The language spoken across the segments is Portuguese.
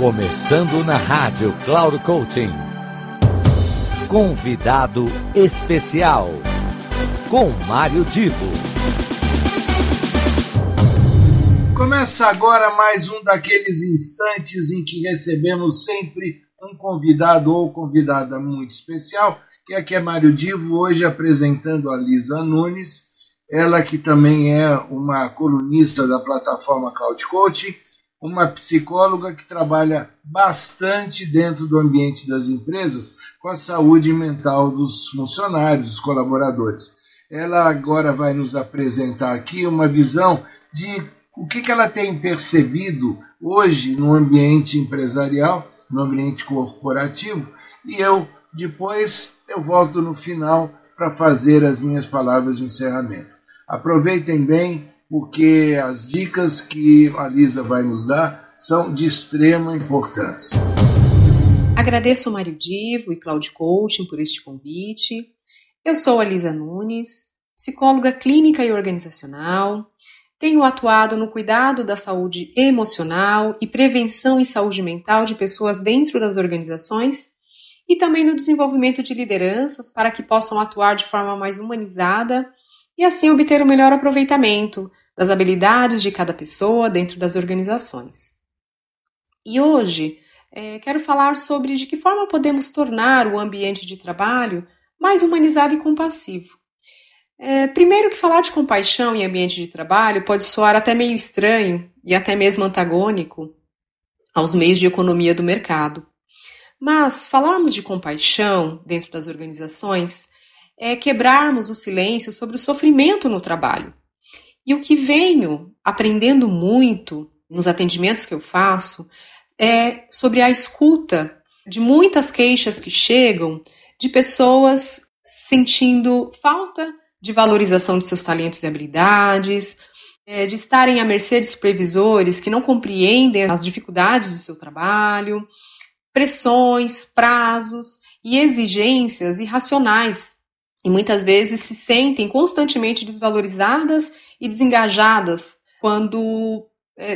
Começando na rádio Cloud Coaching. Convidado especial com Mário Divo. Começa agora mais um daqueles instantes em que recebemos sempre um convidado ou convidada muito especial. E que é Mário Divo, hoje apresentando a Lisa Nunes, ela que também é uma colunista da plataforma Cloud uma psicóloga que trabalha bastante dentro do ambiente das empresas com a saúde mental dos funcionários, dos colaboradores. Ela agora vae nos apresentar aqui uma visão de o que, que ela tem percebido hoje no ambiente empresarial, no ambiente corporativo, e eu depois eu volto no final para fazer as minhas palavras de encerramento. Aproveitem bem porque as dicas que a Lisa vai nos dar são de extrema importância. Agradeço ao Divo e Cláudio Coaching por este convite. Eu sou a Lisa Nunes, psicóloga clínica e organizacional. Tenho atuado no cuidado da saúde emocional e prevenção e saúde mental de pessoas dentro das organizações e também no desenvolvimento de lideranças para que possam atuar de forma mais humanizada e obter o melhor aproveitamento das habilidades de cada pessoa dentro das organizações. E hoje quero fallar sobre de que forma podemos tornar o ambiente de trabalho mais humanizado e compassivo. primeiro que fallar de compaixão e ambiente de trabalho pode soar até meio estranho e até mesmo antagônico aos meios de economia do mercado. Mas falarmos de compaixão dentro das organizações quebrarmos o silêncio sobre o sofrimento no trabalho. E o que venho aprendendo muito nos atendimentos que eu faço é sobre a escuta de muitas queixas que chegam de pessoas sentindo falta de valorização de seus talentos e habilidades, de estarem a mercê de supervisores que não compreendem as dificuldades do seu trabalho, pressões, prazos e exigências irracionais E muitas vezes se sentem constantemente desvalorizadas e desengajadas quando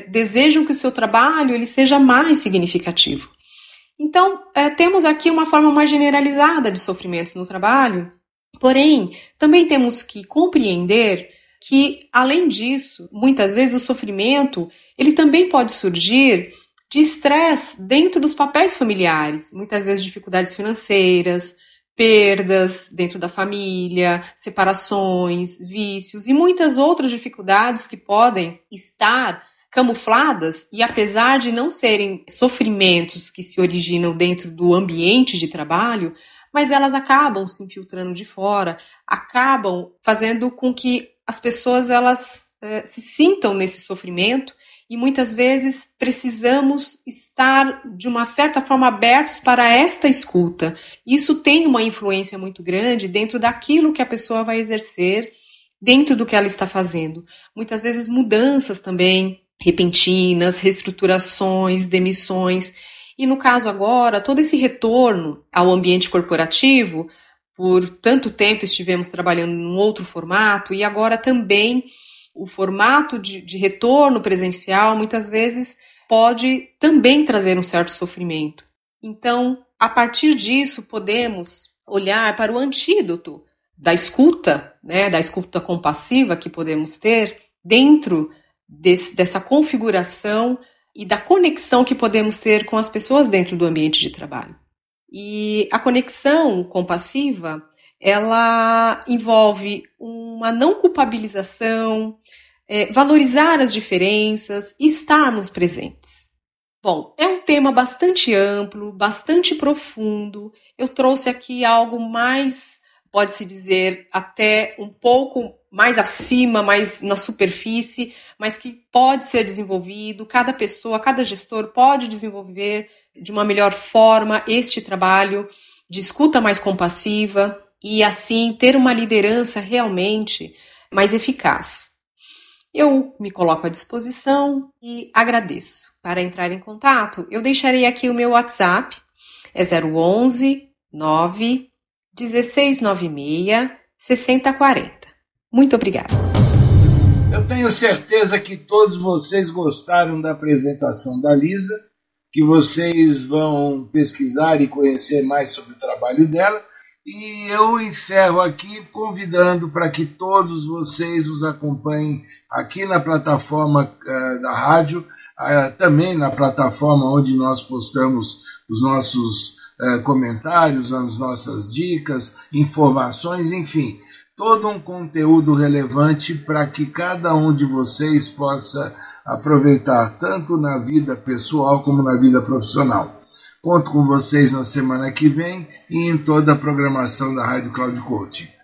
desejam que o seu trabalho ele seja mais significativo. Então, temos aqui uma forma mais generalizada de sofrimentos no trabalho, porém, também temos que compreender que, além disso, muitas vezes o sofrimento ele também pode surgir de estresse dentro dos papéis familiares, muitas vezes dificuldades financeiras, perdas dentro da família, separações, vícios e muitas outras dificuldades que podem estar camufladas e apesar de não serem sofrimentos que se originam dentro do ambiente de trabalho, mas elas acabam se infiltrando de fora, acabam fazendo com que as pessoas elas eh, se sintam nesse sofrimento E muitas vezes precisamos estar, de uma certa forma, abertos para esta escuta. Isso tem uma influência muito grande dentro daquilo que a pessoa vai exercer, dentro do que ela está fazendo. Muitas vezes mudanças também repentinas, reestruturações, demissões. E no caso agora, todo esse retorno ao ambiente corporativo, por tanto tempo estivemos trabalhando num outro formato e agora também formato de, de retorno presencial muitas vezes pode também trazer um certo sofrimento. Então, a partir disso, podemos olhar para o antídoto da escuta, né, da escuta compassiva que podemos ter dentro dessa configuração e da conexão que podemos ter com as pessoas dentro do ambiente de trabalho. E a conexão compassiva ela envolve uma não culpabilização, é, valorizar as diferenças, estarmos presentes. Bom, é um tema bastante amplo, bastante profundo. Eu trouxe aqui algo mais, pode-se dizer, até um pouco mais acima, mas na superfície, mas que pode ser desenvolvido. Cada pessoa, cada gestor pode desenvolver de uma melhor forma este trabalho de escuta mais compassiva, E, assim ter uma liderança realmente mais eficaz. Eu me coloco à disposição e agradeço. Para entrar em contato, eu deixarei aqui o meu WhatsApp, é 011 9 1696 6040. Muito obrigada. Eu tenho certeza que todos vocês gostaram da apresentação da Lisa, que vocês vão pesquisar e conhecer mais sobre o trabalho dela E eu encerro aqui convidando para que todos vocês os acompanhem aqui na plataforma eh, da rádio, eh, também na plataforma onde nós postamos os nossos uh, comentários, as nossas dicas, informações, enfim, todo um conteúdo relevante para que cada um de vocês possa aproveitar tanto na vida pessoal como na vida profissional. Conto com vocês na semana que vem e em toda a programação da Rádio cláudio Coaching.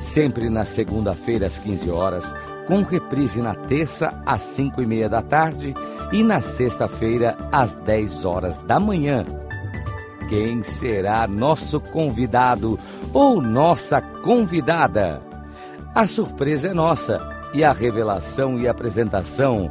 sempre na segunda-feira às 15 horas com reprise na terça às cinco e meia da tarde e na sexta-feira às dez horas da manhã. Quem será nosso convidado ou nossa convidada? A surpresa é nossa e a revelação e apresentação